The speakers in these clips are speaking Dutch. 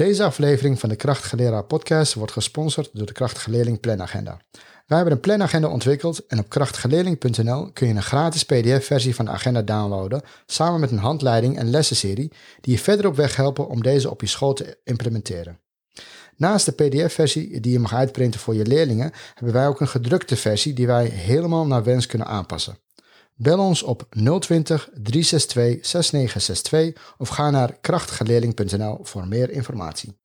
Deze aflevering van de Krachtige Leraar podcast wordt gesponsord door de Krachtige Leerling Planagenda. Wij hebben een planagenda ontwikkeld en op krachtigeleerling.nl kun je een gratis pdf-versie van de agenda downloaden, samen met een handleiding en lessenserie die je verder op weg helpen om deze op je school te implementeren. Naast de pdf-versie die je mag uitprinten voor je leerlingen, hebben wij ook een gedrukte versie die wij helemaal naar wens kunnen aanpassen. Bel ons op 020 362 6962 of ga naar krachtigeleerling.nl voor meer informatie.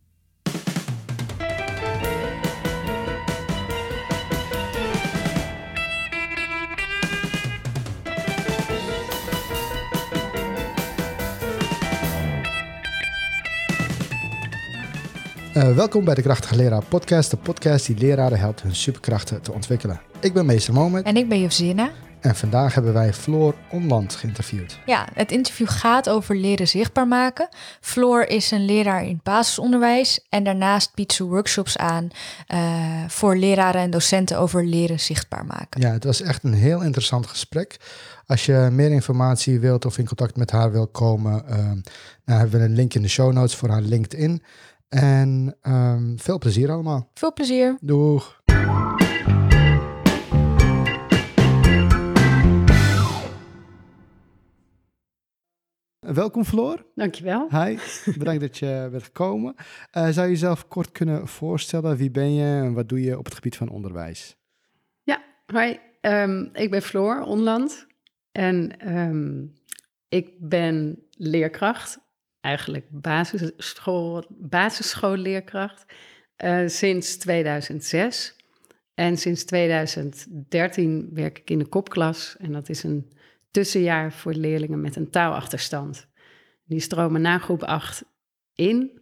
Uh, welkom bij de Krachtige Leraar Podcast, de podcast die leraren helpt hun superkrachten te ontwikkelen. Ik ben meester Moment. En ik ben Josina. En vandaag hebben wij Floor Onland geïnterviewd. Ja, het interview gaat over leren zichtbaar maken. Floor is een leraar in basisonderwijs en daarnaast biedt ze workshops aan uh, voor leraren en docenten over leren zichtbaar maken. Ja, het was echt een heel interessant gesprek. Als je meer informatie wilt of in contact met haar wil komen, uh, nou hebben we een link in de show notes voor haar LinkedIn. En um, veel plezier allemaal. Veel plezier. Doeg. Welkom Floor. Dankjewel. Hi, bedankt dat je bent gekomen. Uh, zou je jezelf kort kunnen voorstellen? Wie ben je en wat doe je op het gebied van onderwijs? Ja, hi. Um, ik ben Floor Onland en um, ik ben leerkracht, eigenlijk basisschool, basisschoolleerkracht, uh, sinds 2006. En sinds 2013 werk ik in de kopklas en dat is een tussenjaar voor leerlingen met een taalachterstand. Die stromen na groep 8 in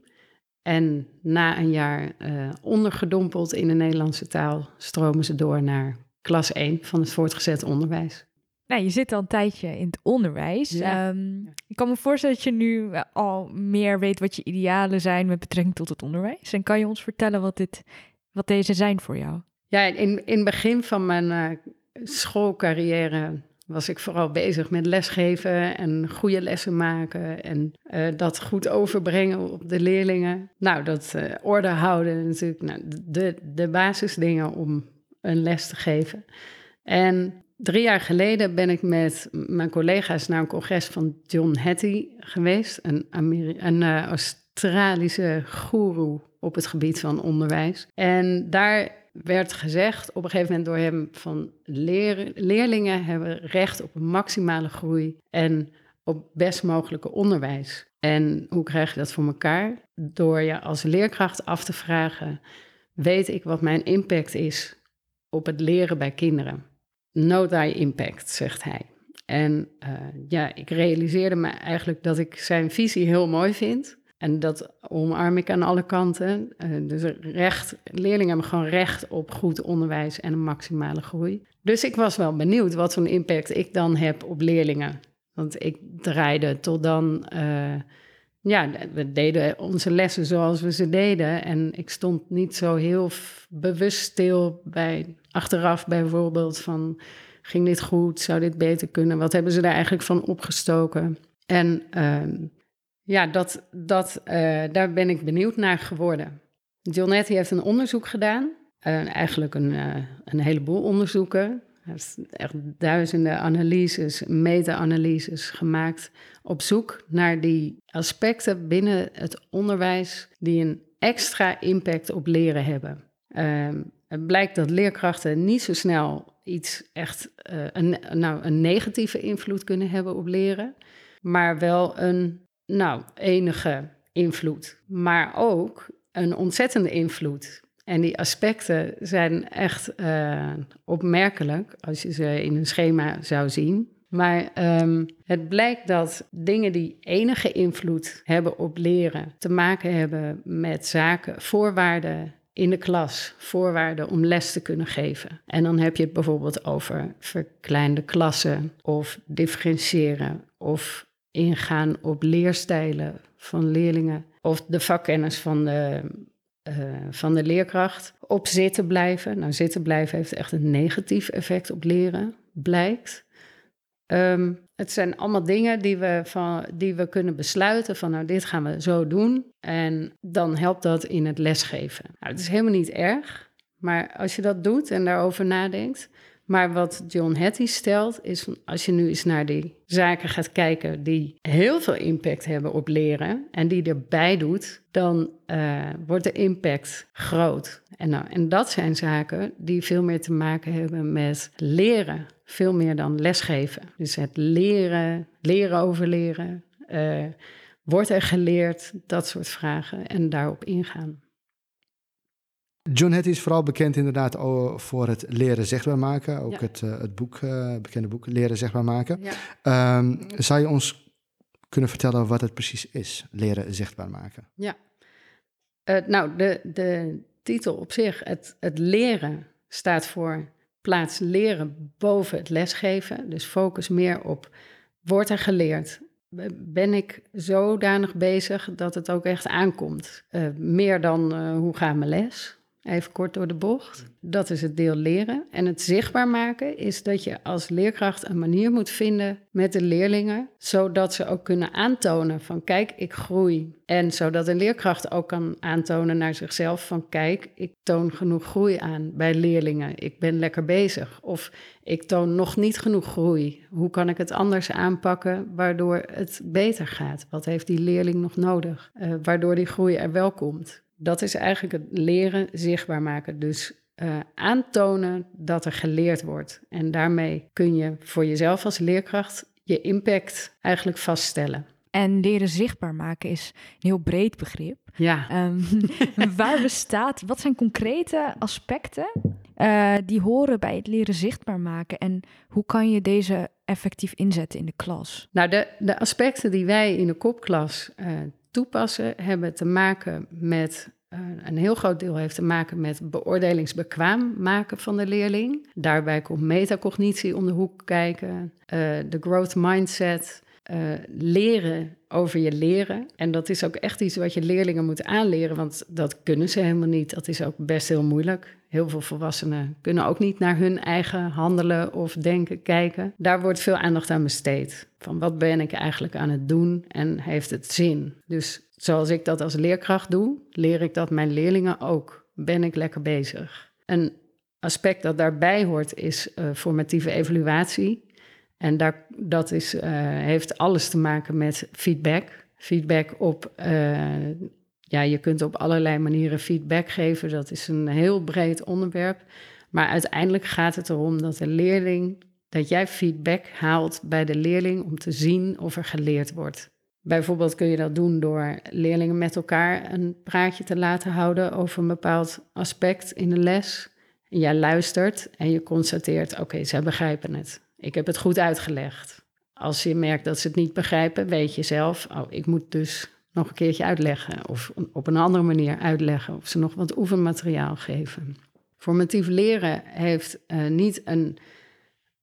en na een jaar uh, ondergedompeld in de Nederlandse taal stromen ze door naar klas 1 van het voortgezet onderwijs. Nou, je zit al een tijdje in het onderwijs. Ja. Um, ik kan me voorstellen dat je nu al meer weet wat je idealen zijn met betrekking tot het onderwijs. En kan je ons vertellen wat, dit, wat deze zijn voor jou? Ja, in, in het begin van mijn uh, schoolcarrière was ik vooral bezig met lesgeven en goede lessen maken en uh, dat goed overbrengen op de leerlingen. Nou, dat uh, orde houden natuurlijk nou, de, de basisdingen om een les te geven. En drie jaar geleden ben ik met mijn collega's naar een congres van John Hattie geweest, een, een uh, Australische goeroe op het gebied van onderwijs. En daar werd gezegd op een gegeven moment door hem van leer, leerlingen hebben recht op maximale groei en op best mogelijke onderwijs. En hoe krijg je dat voor elkaar? Door je als leerkracht af te vragen, weet ik wat mijn impact is op het leren bij kinderen? Know thy impact, zegt hij. En uh, ja, ik realiseerde me eigenlijk dat ik zijn visie heel mooi vind. En dat omarm ik aan alle kanten. Uh, dus recht, leerlingen hebben gewoon recht op goed onderwijs en een maximale groei. Dus ik was wel benieuwd wat voor impact ik dan heb op leerlingen. Want ik draaide tot dan, uh, ja, we deden onze lessen zoals we ze deden. En ik stond niet zo heel bewust stil bij, achteraf bijvoorbeeld, van ging dit goed, zou dit beter kunnen? Wat hebben ze daar eigenlijk van opgestoken? En uh, ja, dat, dat, uh, daar ben ik benieuwd naar geworden. Jonetti heeft een onderzoek gedaan, uh, eigenlijk een, uh, een heleboel onderzoeken. Hij heeft echt duizenden analyses, meta-analyses gemaakt op zoek naar die aspecten binnen het onderwijs die een extra impact op leren hebben. Ehm, het blijkt dat leerkrachten niet zo snel iets echt een, nou, een negatieve invloed kunnen hebben op leren, maar wel een nou, enige invloed, maar ook een ontzettende invloed. En die aspecten zijn echt uh, opmerkelijk als je ze in een schema zou zien. Maar um, het blijkt dat dingen die enige invloed hebben op leren te maken hebben met zaken, voorwaarden in de klas, voorwaarden om les te kunnen geven. En dan heb je het bijvoorbeeld over verkleinde klassen of differentiëren of ingaan op leerstijlen van leerlingen of de vakkennis van de, uh, van de leerkracht. Op zitten blijven. Nou, zitten blijven heeft echt een negatief effect op leren, blijkt. Um, het zijn allemaal dingen die we, van, die we kunnen besluiten van nou, dit gaan we zo doen. En dan helpt dat in het lesgeven. Nou, het is helemaal niet erg, maar als je dat doet en daarover nadenkt, maar wat John Hattie stelt, is als je nu eens naar die zaken gaat kijken die heel veel impact hebben op leren en die erbij doet, dan uh, wordt de impact groot. En, nou, en dat zijn zaken die veel meer te maken hebben met leren, veel meer dan lesgeven. Dus het leren, leren over leren, uh, wordt er geleerd, dat soort vragen en daarop ingaan. John Hattie is vooral bekend inderdaad voor het leren zichtbaar maken. Ook het, uh, het boek, uh, bekende boek Leren zichtbaar maken. Ja. Um, zou je ons kunnen vertellen wat het precies is, leren zichtbaar maken? Ja, uh, nou de, de titel op zich, het, het leren, staat voor plaats leren boven het lesgeven. Dus focus meer op, wordt er geleerd? Ben ik zodanig bezig dat het ook echt aankomt? meer dan hoe gaat mijn les? Even kort door de bocht. Dat is het deel leren. En het zichtbaar maken is dat je als leerkracht een manier moet vinden met de leerlingen, zodat ze ook kunnen aantonen van kijk, ik groei. En zodat een leerkracht ook kan aantonen naar zichzelf van kijk, ik toon genoeg groei aan bij leerlingen. Ik ben lekker bezig. Of ik toon nog niet genoeg groei. Hoe kan ik het anders aanpakken waardoor het beter gaat? Wat heeft die leerling nog nodig? Uh, waardoor die groei er wel komt dat is eigenlijk het leren zichtbaar maken. Dus uh, aantonen dat er geleerd wordt. En daarmee kun je voor jezelf als leerkracht je impact eigenlijk vaststellen. En leren zichtbaar maken is een heel breed begrip. Ja. Um, waar bestaat, wat zijn concrete aspecten uh, die horen bij het leren zichtbaar maken? En hoe kan je deze effectief inzetten in de klas? Nou, de, de aspecten die wij in de kopklas uh, toepassen, hebben te maken met. Uh, een heel groot deel heeft te maken met beoordelingsbekwaam maken van de leerling. Daarbij komt metacognitie om de hoek kijken, uh, de growth mindset, uh, leren over je leren. En dat is ook echt iets wat je leerlingen moet aanleren, want dat kunnen ze helemaal niet. Dat is ook best heel moeilijk. Heel veel volwassenen kunnen ook niet naar hun eigen handelen of denken kijken. Daar wordt veel aandacht aan besteed. Van wat ben ik eigenlijk aan het doen en heeft het zin? Dus zoals ik dat als leerkracht doe, leer ik dat mijn leerlingen ook. Ben ik lekker bezig? Een aspect dat daarbij hoort is uh, formatieve evaluatie. En dat is, uh, heeft alles te maken met feedback. Feedback op, uh, ja, je kunt op allerlei manieren feedback geven. Dat is een heel breed onderwerp. Maar uiteindelijk gaat het erom dat de leerling, dat jij feedback haalt bij de leerling om te zien of er geleerd wordt. Bijvoorbeeld kun je dat doen door leerlingen met elkaar een praatje te laten houden over een bepaald aspect in de les. En jij luistert en je constateert, oké, okay, zij begrijpen het. Ik heb het goed uitgelegd. Als je merkt dat ze het niet begrijpen, weet je zelf, oh, ik moet dus nog een keertje uitleggen of op een andere manier uitleggen of ze nog wat oefenmateriaal geven. Formatief leren heeft uh, niet een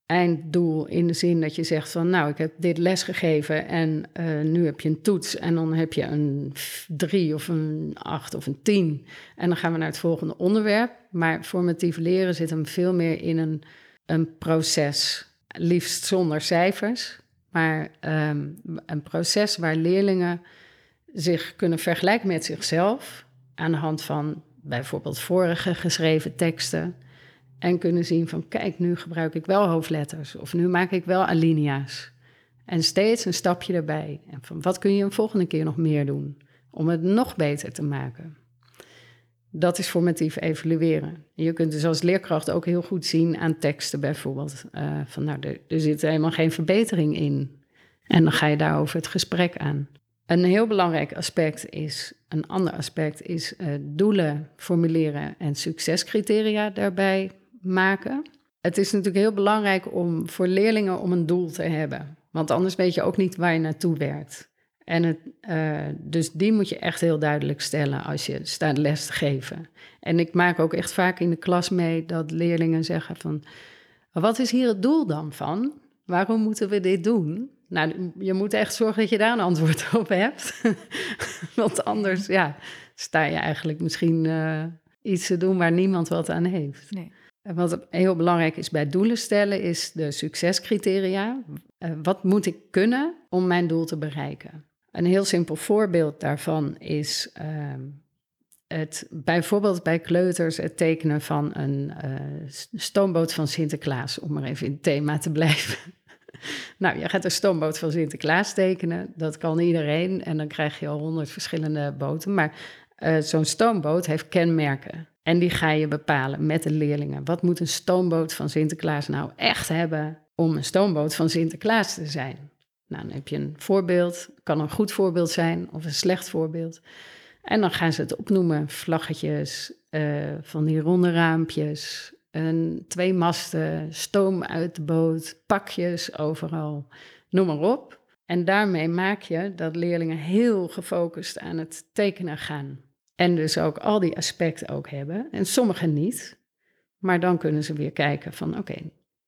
einddoel in de zin dat je zegt van nou, ik heb dit les gegeven en uh, nu heb je een toets en dan heb je een drie of een acht of een tien en dan gaan we naar het volgende onderwerp. Maar formatief leren zit hem veel meer in een, een proces liefst zonder cijfers, maar um, een proces waar leerlingen zich kunnen vergelijken met zichzelf aan de hand van bijvoorbeeld vorige geschreven teksten en kunnen zien van kijk, nu gebruik ik wel hoofdletters of nu maak ik wel alinea's. En steeds een stapje erbij. En van wat kun je een volgende keer nog meer doen om het nog beter te maken. Dat is formatief evalueren. Je kunt dus als leerkracht ook heel goed zien aan teksten bijvoorbeeld. Uh, van nou, er, er zit helemaal geen verbetering in. En dan ga je daarover het gesprek aan. Een heel belangrijk aspect is, een ander aspect is uh, doelen formuleren en succescriteria daarbij maken. Het is natuurlijk heel belangrijk om voor leerlingen om een doel te hebben. Want anders weet je ook niet waar je naartoe werkt. En het, uh, dus die moet je echt heel duidelijk stellen als je staat les te geven. En ik maak ook echt vaak in de klas mee dat leerlingen zeggen van... wat is hier het doel dan van? Waarom moeten we dit doen? Nou, je moet echt zorgen dat je daar een antwoord op hebt. Want anders ja, sta je eigenlijk misschien uh, iets te doen waar niemand wat aan heeft. Nee. wat heel belangrijk is bij doelen stellen, is de succescriteria. Uh, wat moet ik kunnen om mijn doel te bereiken? Een heel simpel voorbeeld daarvan is uh, het, bijvoorbeeld bij kleuters het tekenen van een uh, stoomboot van Sinterklaas, om maar even in het thema te blijven. nou, je gaat een stoomboot van Sinterklaas tekenen, dat kan iedereen en dan krijg je al honderd verschillende boten. Maar uh, zo'n stoomboot heeft kenmerken. En die ga je bepalen met de leerlingen. Wat moet een stoomboot van Sinterklaas nou echt hebben om een stoomboot van Sinterklaas te zijn? Nou, dan heb je een voorbeeld, kan een goed voorbeeld zijn of een slecht voorbeeld. En dan gaan ze het opnoemen: vlaggetjes, uh, van die ronde raampjes, een, twee masten, stoom uit de boot, pakjes overal, noem maar op. En daarmee maak je dat leerlingen heel gefocust aan het tekenen gaan. En dus ook al die aspecten ook hebben. En sommigen niet. Maar dan kunnen ze weer kijken van oké,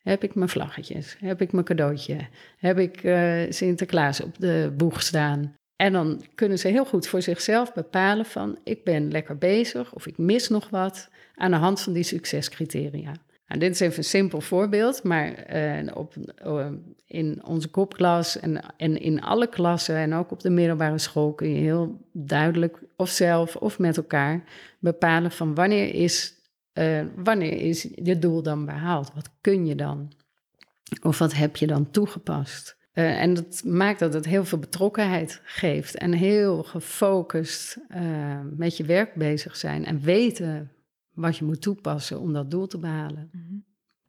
heb ik mijn vlaggetjes? Heb ik mijn cadeautje? Heb ik uh, Sinterklaas op de boeg staan? En dan kunnen ze heel goed voor zichzelf bepalen van ik ben lekker bezig of ik mis nog wat aan de hand van die succescriteria. Nou, dit is even een simpel voorbeeld, maar uh, op, uh, in onze kopklas en, en in alle klassen en ook op de middelbare school kun je heel duidelijk of zelf of met elkaar bepalen van wanneer is, uh, wanneer is je doel dan behaald? Wat kun je dan? Of wat heb je dan toegepast? Uh, en dat maakt dat het heel veel betrokkenheid geeft en heel gefocust uh, met je werk bezig zijn en weten wat je moet toepassen om dat doel te behalen. -hmm.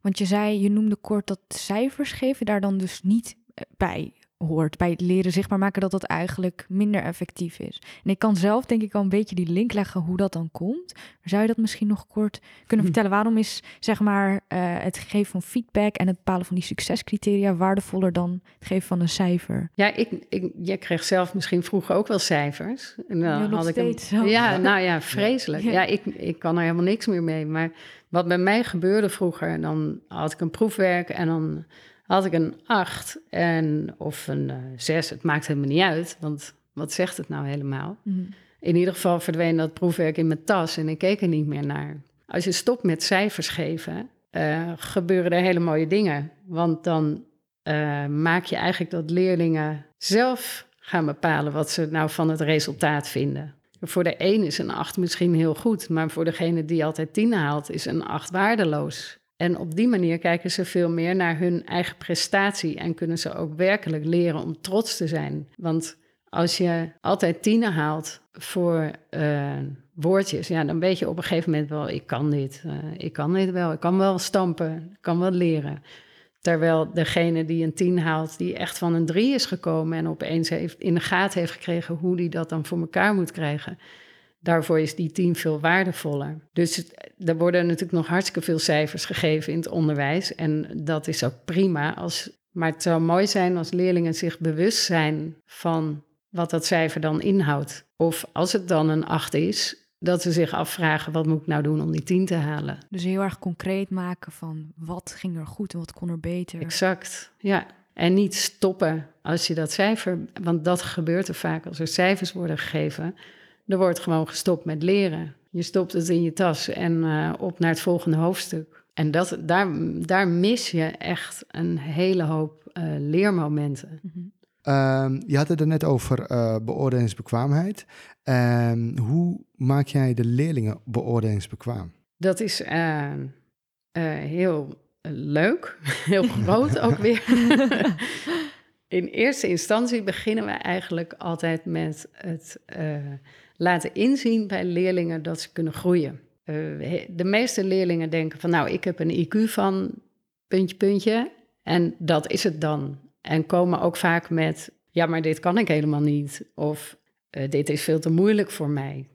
Want je zei, je noemde kort dat cijfers geven daar dan dus niet eh, bij hoort. Bij het leren zichtbaar maken dat dat eigenlijk minder effectief is. En ik kan zelf denk ik al een beetje die link leggen hoe dat dan komt. Maar zou je dat misschien nog kort kunnen hm. vertellen? Waarom is zeg maar uh, het geven van feedback en het bepalen van die succescriteria waardevoller dan het geven van een cijfer? Ja, ik, ik, jij kreeg zelf misschien vroeger ook wel cijfers. En dan ja, had ik een, Ja, nou ja, vreselijk. Ja, ja ik, ik kan er helemaal niks meer mee. Maar wat bij mij gebeurde vroeger, dan had ik een proefwerk en dan had ik een 8 en, of een uh, 6, het maakt helemaal niet uit, want wat zegt het nou helemaal? Mm -hmm. In ieder geval verdween dat proefwerk in mijn tas en ik keek er niet meer naar. Als je stopt met cijfers geven, uh, gebeuren er hele mooie dingen. Want dan uh, maak je eigenlijk dat leerlingen zelf gaan bepalen wat ze nou van het resultaat vinden. Voor de een is een 8 misschien heel goed, maar voor degene die altijd 10 haalt, is een 8 waardeloos. En op die manier kijken ze veel meer naar hun eigen prestatie en kunnen ze ook werkelijk leren om trots te zijn. Want als je altijd tienen haalt voor uh, woordjes, ja, dan weet je op een gegeven moment wel, ik kan dit, uh, ik kan dit wel, ik kan wel stampen, ik kan wel leren. Terwijl degene die een tien haalt, die echt van een drie is gekomen en opeens heeft, in de gaten heeft gekregen hoe die dat dan voor elkaar moet krijgen, daarvoor is die tien veel waardevoller. Dus er worden natuurlijk nog hartstikke veel cijfers gegeven in het onderwijs. En dat is ook prima. Als, maar het zou mooi zijn als leerlingen zich bewust zijn van wat dat cijfer dan inhoudt. Of als het dan een acht is, dat ze zich afvragen: wat moet ik nou doen om die tien te halen? Dus heel erg concreet maken van wat ging er goed en wat kon er beter. Exact, ja. En niet stoppen als je dat cijfer, want dat gebeurt er vaak als er cijfers worden gegeven er wordt gewoon gestopt met leren. Je stopt het in je tas en uh, op naar het volgende hoofdstuk. En dat, daar, daar mis je echt een hele hoop uh, leermomenten. Mm -hmm. uh, je had het er net over uh, beoordelingsbekwaamheid. Ehm, hoe maak jij de leerlingen beoordelingsbekwaam? Dat is heel leuk, heel groot ook weer. in eerste instantie beginnen we eigenlijk altijd met het laten inzien bij leerlingen dat ze kunnen groeien. Uh, de meeste leerlingen denken van nou, ik heb een IQ van puntje, puntje en dat is het dan. En komen ook vaak met ja, maar dit kan ik helemaal niet of uh, dit is veel te moeilijk voor mij.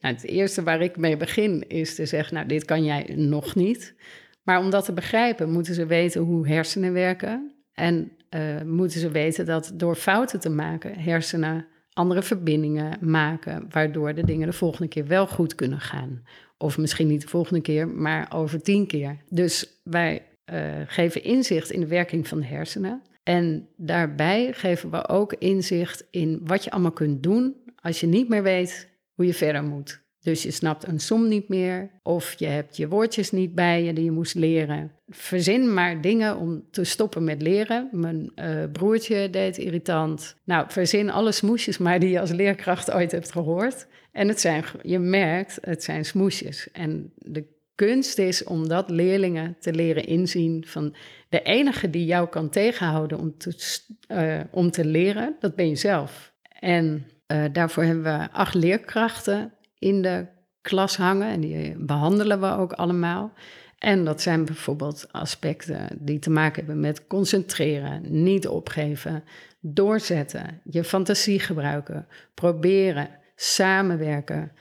Nou, het eerste waar ik mee begin is te zeggen, nou, dit kan jij nog niet. Maar om dat te begrijpen, moeten ze weten hoe hersenen werken. En uh, moeten ze weten dat door fouten te maken, hersenen andere verbindingen maken, waardoor de dingen de volgende keer wel goed kunnen gaan. Of misschien niet de volgende keer, maar over tien keer. Dus wij uh, geven inzicht in de werking van de hersenen. En daarbij geven we ook inzicht in wat je allemaal kunt doen als je niet meer weet hoe je verder moet. Dus je snapt een som niet meer, of je hebt je woordjes niet bij je die je moest leren. Verzin maar dingen om te stoppen met leren. Mijn uh, broertje deed irritant. Nou, verzin alle smoesjes maar die je als leerkracht ooit hebt gehoord. En het zijn, je merkt, het zijn smoesjes. En de kunst is om dat leerlingen te leren inzien van de enige die jou kan tegenhouden om te, uh, om te leren, dat ben je zelf. En uh, daarvoor hebben we acht leerkrachten in de klas hangen en die behandelen we ook allemaal. En dat zijn bijvoorbeeld aspecten die te maken hebben met concentreren, niet opgeven, doorzetten, je fantasie gebruiken, proberen, samenwerken,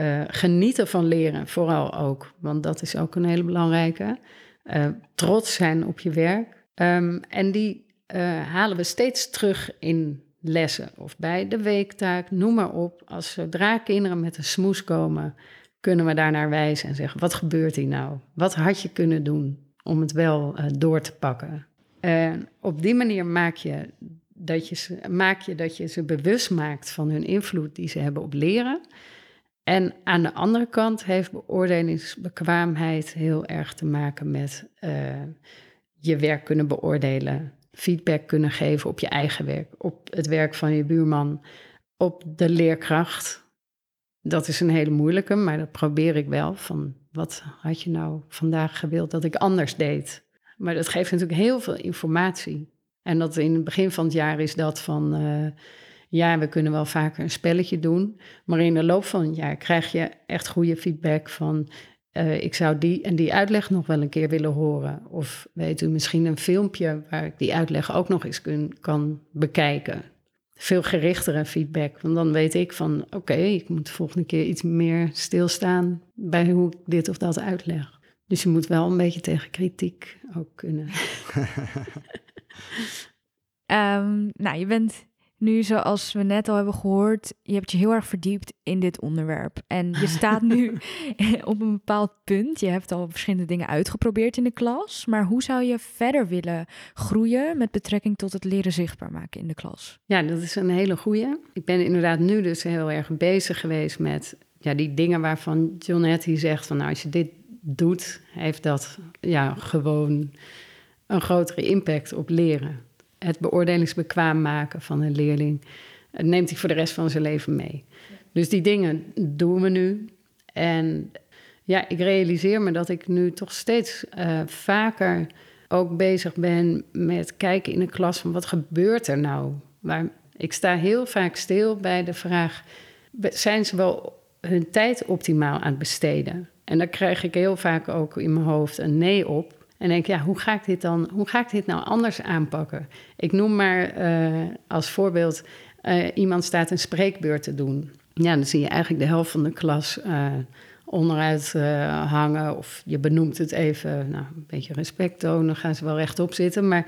uh, genieten van leren, vooral ook, want dat is ook een hele belangrijke. Uh, trots zijn op je werk. Um, en die uh, halen we steeds terug in lessen of bij de weektaak, noem maar op. Als zodra kinderen met een smoes komen, kunnen we daar naar wijzen en zeggen: wat gebeurt hier nou? Wat had je kunnen doen om het wel uh, door te pakken? En op die manier maak je, dat je, ze, maak je dat je ze bewust maakt van hun invloed die ze hebben op leren. En aan de andere kant heeft beoordelingsbekwaamheid heel erg te maken met uh, je werk kunnen beoordelen feedback kunnen geven op je eigen werk, op het werk van je buurman, op de leerkracht. Dat is een hele moeilijke, maar dat probeer ik wel. Van wat had je nou vandaag gewild dat ik anders deed? Maar dat geeft natuurlijk heel veel informatie. En dat in het begin van het jaar is dat van, uh, ja, we kunnen wel vaker een spelletje doen. Maar in de loop van het jaar krijg je echt goede feedback van, uh, ik zou die en die uitleg nog wel een keer willen horen. Of weet u misschien een filmpje waar ik die uitleg ook nog eens kun, kan bekijken. Veel gerichtere feedback. Want dan weet ik van oké, ik moet de volgende keer iets meer stilstaan bij hoe ik dit of dat uitleg. Dus je moet wel een beetje tegen kritiek ook kunnen. um, nou, je bent nu, zoals we net al hebben gehoord, je hebt je heel erg verdiept in dit onderwerp. En je staat nu op een bepaald punt. Je hebt al verschillende dingen uitgeprobeerd in de klas. Maar hoe zou je verder willen groeien met betrekking tot het leren zichtbaar maken in de klas? Ja, dat is een hele goeie. Ik ben inderdaad nu dus heel erg bezig geweest met ja, die dingen waarvan John zegt van nou, als je dit doet, heeft dat ja, gewoon een grotere impact op leren het beoordelingsbekwaam maken van een leerling neemt hij voor de rest van zijn leven mee. Dus die dingen doen we nu. En ja, ik realiseer me dat ik nu toch steeds uh, vaker ook bezig ben met kijken in de klas van wat gebeurt er nou? Maar ik sta heel vaak stil bij de vraag: zijn ze wel hun tijd optimaal aan het besteden? En daar krijg ik heel vaak ook in mijn hoofd een nee op. En denk, ja, hoe ga ik dit dan, hoe ga ik dit nou anders aanpakken? Ik noem maar uh, als voorbeeld, uh, iemand staat een spreekbeurt te doen. Ja, dan zie je eigenlijk de helft van de klas uh, onderuit hangen. Of je benoemt het even, nou, een beetje respect tonen, gaan ze wel rechtop zitten. Maar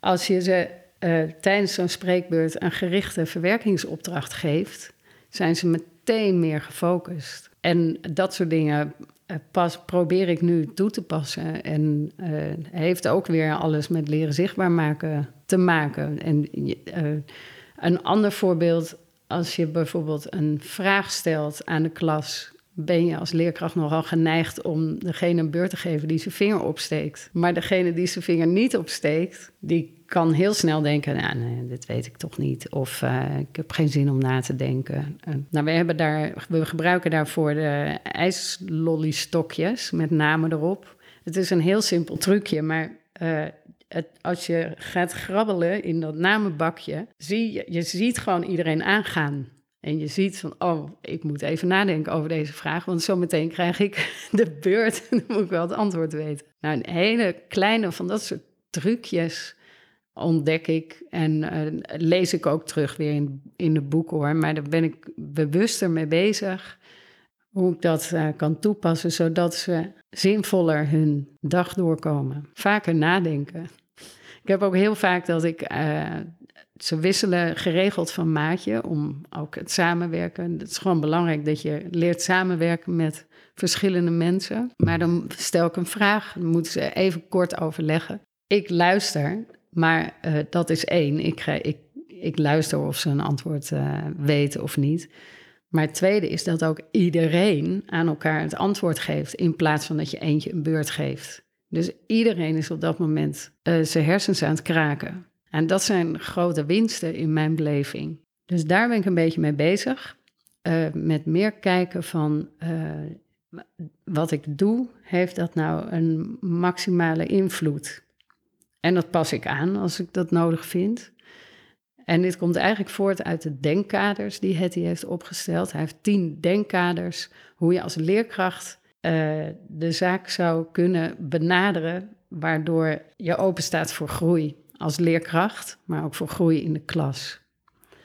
als je ze tijdens zo'n spreekbeurt een gerichte verwerkingsopdracht geeft, zijn ze meteen meer gefocust. En dat soort dingen eh, pas probeer ik nu toe te passen. En uh, heeft ook weer alles met leren zichtbaar maken te maken. En uh, een ander voorbeeld, als je bijvoorbeeld een vraag stelt aan de klas, ben je als leerkracht nogal geneigd om degene een beurt te geven die zijn vinger opsteekt. Maar degene die zijn vinger niet opsteekt, die kan heel snel denken, nou, nee, dit weet ik toch niet. Of uh, ik heb geen zin om na te denken. Uh, nou, we, hebben daar, we gebruiken daarvoor de ijslollystokjes met namen erop. Het is een heel simpel trucje, maar uh, het, als je gaat grabbelen in dat namenbakje, zie je, je ziet gewoon iedereen aangaan. En je ziet van, oh, ik moet even nadenken over deze vraag, want zometeen krijg ik de beurt en dan moet ik wel het antwoord weten. Nou, een hele kleine van dat soort trucjes ontdek ik en uh, lees ik ook terug weer in, in de boeken hoor. Maar daar ben ik bewuster mee bezig hoe ik dat uh, kan toepassen, zodat ze zinvoller hun dag doorkomen. Vaker nadenken. Ik heb ook heel vaak dat ik uh, ze wisselen geregeld van maatje om ook het samenwerken. Het is gewoon belangrijk dat je leert samenwerken met verschillende mensen. Maar dan stel ik een vraag, dan moeten ze even kort overleggen. Ik luister, maar uh, dat is één. Ik, ik, ik luister of ze een antwoord uh, weten of niet. Maar het tweede is dat ook iedereen aan elkaar het antwoord geeft, in plaats van dat je eentje een beurt geeft. Dus iedereen is op dat moment uh, zijn hersens aan het kraken. En dat zijn grote winsten in mijn beleving. Dus daar ben ik een beetje mee bezig. Uh, met meer kijken van uh, wat ik doe, heeft dat nou een maximale invloed? En dat pas ik aan als ik dat nodig vind. En dit komt eigenlijk voort uit de denkkaders die Hetty heeft opgesteld. Hij heeft tien denkkaders hoe je als leerkracht uh, de zaak zou kunnen benaderen, waardoor je open staat voor groei als leerkracht, maar ook voor groei in de klas.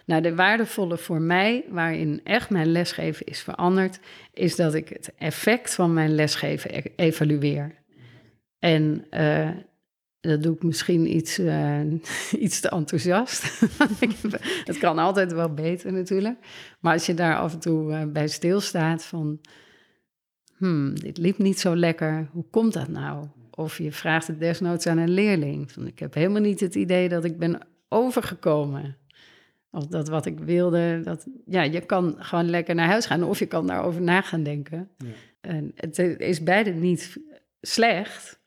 Nou, de waardevolle voor mij, waarin echt mijn lesgeven is veranderd, is dat ik het effect van mijn lesgeven e-, evalueer. En uh, dat doe ik misschien iets, uh, iets te enthousiast. het kan altijd wel beter natuurlijk. Maar als je daar af en toe uh, bij stilstaat van... Hmm, dit liep niet zo lekker, hoe komt dat nou? Of je vraagt het desnoods aan een leerling. Van, ik heb helemaal niet het idee dat ik ben overgekomen. Of dat wat ik wilde, dat, ja, je kan gewoon lekker naar huis gaan of je kan daarover na gaan denken. Ja. En het is beide niet slecht,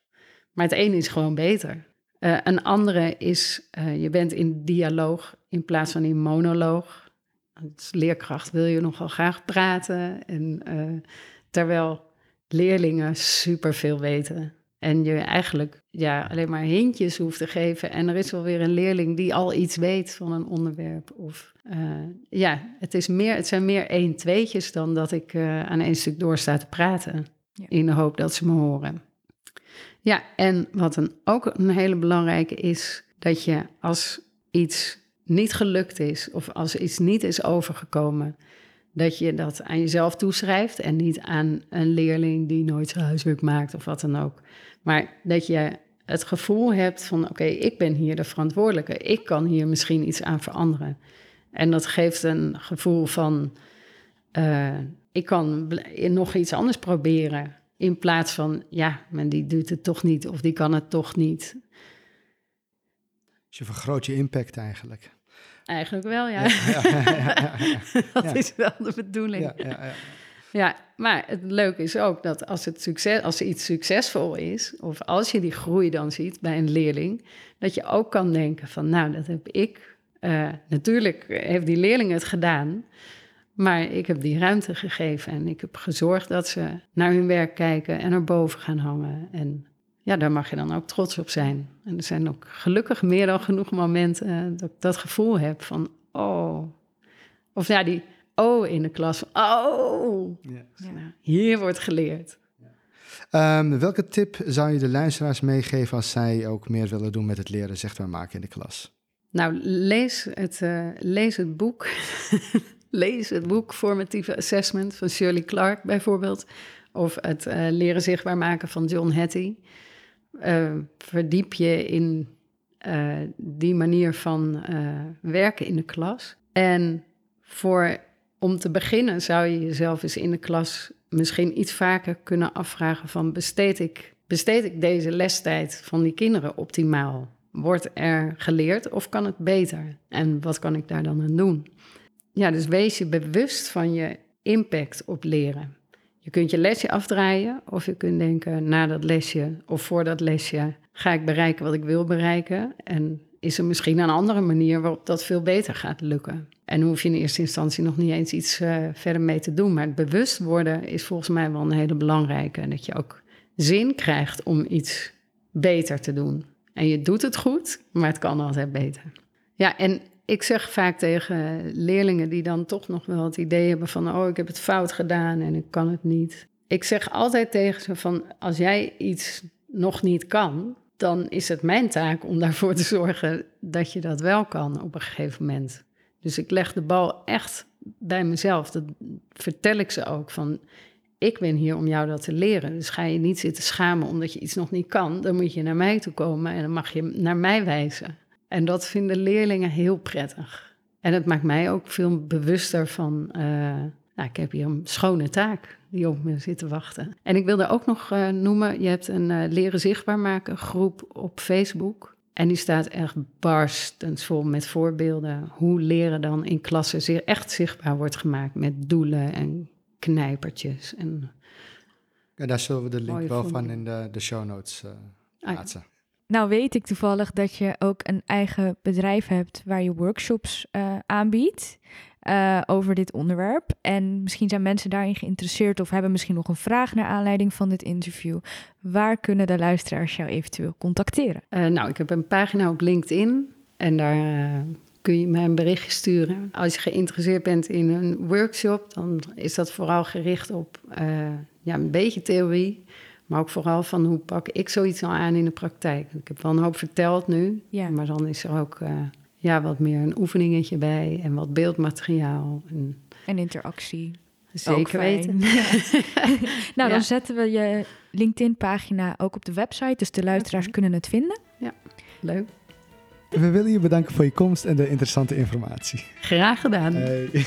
maar het ene is gewoon beter. Uh, een andere is, uh, je bent in dialoog in plaats van in monoloog. Als leerkracht wil je nogal graag praten. En uh, terwijl leerlingen superveel weten. En je eigenlijk ja, alleen maar hintjes hoeft te geven. En er is wel weer een leerling die al iets weet van een onderwerp. Of ja, het, is meer, het zijn meer één-tweetjes dan dat ik aan één stuk door sta te praten. Ja. In de hoop dat ze me horen. Ja, en wat een, ook een hele belangrijke is, dat je als iets niet gelukt is of als iets niet is overgekomen, dat je dat aan jezelf toeschrijft en niet aan een leerling die nooit zijn huiswerk maakt of wat dan ook. Maar dat je het gevoel hebt van oké, ik ben hier de verantwoordelijke, ik kan hier misschien iets aan veranderen. En dat geeft een gevoel van uh, ik kan nog iets anders proberen. In plaats van, ja, maar die doet het toch niet of die kan het toch niet. Dus je vergroot je impact eigenlijk. Eigenlijk wel, ja. ja, ja, ja dat is wel de bedoeling. Ja, maar het leuke is ook dat als, het succes, als iets succesvol is, of als je die groei dan ziet bij een leerling, dat je ook kan denken van, nou, dat heb ik. Uh, natuurlijk heeft die leerling het gedaan, maar ik heb die ruimte gegeven en ik heb gezorgd dat ze naar hun werk kijken en erboven gaan hangen. En ja, daar mag je dan ook trots op zijn. En er zijn ook gelukkig meer dan genoeg momenten eh, dat ik dat gevoel heb van, oh. Of ja, die oh in de klas. Oh, ja. hier wordt geleerd. Um, welke tip zou je de luisteraars meegeven als zij ook meer willen doen met het leren zichtbaar maken in de klas? Nou, lees het, uh, lees het boek lees het boek Formatieve Assessment van Shirley Clark bijvoorbeeld. Of het uh, leren zichtbaar maken van John Hattie. Uh, verdiep je in die manier van werken in de klas. En voor, om te beginnen zou je jezelf eens in de klas misschien iets vaker kunnen afvragen van besteed ik, besteed ik deze lestijd van die kinderen optimaal? Wordt er geleerd of kan het beter? En wat kan ik daar dan aan doen? Ja, dus wees je bewust van je impact op leren. Je kunt je lesje afdraaien of je kunt denken, na dat lesje of voor dat lesje ga ik bereiken wat ik wil bereiken. En is er misschien een andere manier waarop dat veel beter gaat lukken. En hoef je in eerste instantie nog niet eens iets uh, verder mee te doen. Maar het bewust worden is volgens mij wel een hele belangrijke. En dat je ook zin krijgt om iets beter te doen. En je doet het goed, maar het kan altijd beter. Ja, en ik zeg vaak tegen leerlingen die dan toch nog wel het idee hebben van, oh, ik heb het fout gedaan en ik kan het niet. Ik zeg altijd tegen ze van, als jij iets nog niet kan, dan is het mijn taak om daarvoor te zorgen dat je dat wel kan op een gegeven moment. Dus ik leg de bal echt bij mezelf. Dat vertel ik ze ook van, ik ben hier om jou dat te leren. Dus ga je niet zitten schamen omdat je iets nog niet kan. Dan moet je naar mij toe komen en dan mag je naar mij wijzen. En dat vinden leerlingen heel prettig. En het maakt mij ook veel bewuster van, uh, nou, ik heb hier een schone taak die op me zit te wachten. En ik wilde ook nog uh, noemen, je hebt een uh, leren zichtbaar maken groep op Facebook. En die staat echt barstens vol met voorbeelden. Hoe leren dan in klassen zeer echt zichtbaar wordt gemaakt met doelen en knijpertjes. En, Ja, daar zullen we de link wel van in de, de show notes eh, ja. plaatsen. Nou weet ik toevallig dat je ook een eigen bedrijf hebt waar je workshops eh, aanbiedt eh, over dit onderwerp. En misschien zijn mensen daarin geïnteresseerd of hebben misschien nog een vraag naar aanleiding van dit interview. Waar kunnen de luisteraars jou eventueel contacteren? Eh, nou, ik heb een pagina op LinkedIn en daar eh, kun je mij een berichtje sturen. Als je geïnteresseerd bent in een workshop, dan is dat vooral gericht op ja, een beetje theorie, maar ook vooral van hoe pak ik zoiets nou aan in de praktijk. Ik heb wel een hoop verteld nu, Ja. maar dan is er ook ja, wat meer een oefeningetje bij en wat beeldmateriaal. En En interactie. Zeker weten. nou, dan Ja. zetten we je LinkedIn-pagina ook op de website, dus de luisteraars kunnen het vinden. Leuk. We willen je bedanken voor je komst en de interessante informatie. Graag gedaan. Hey.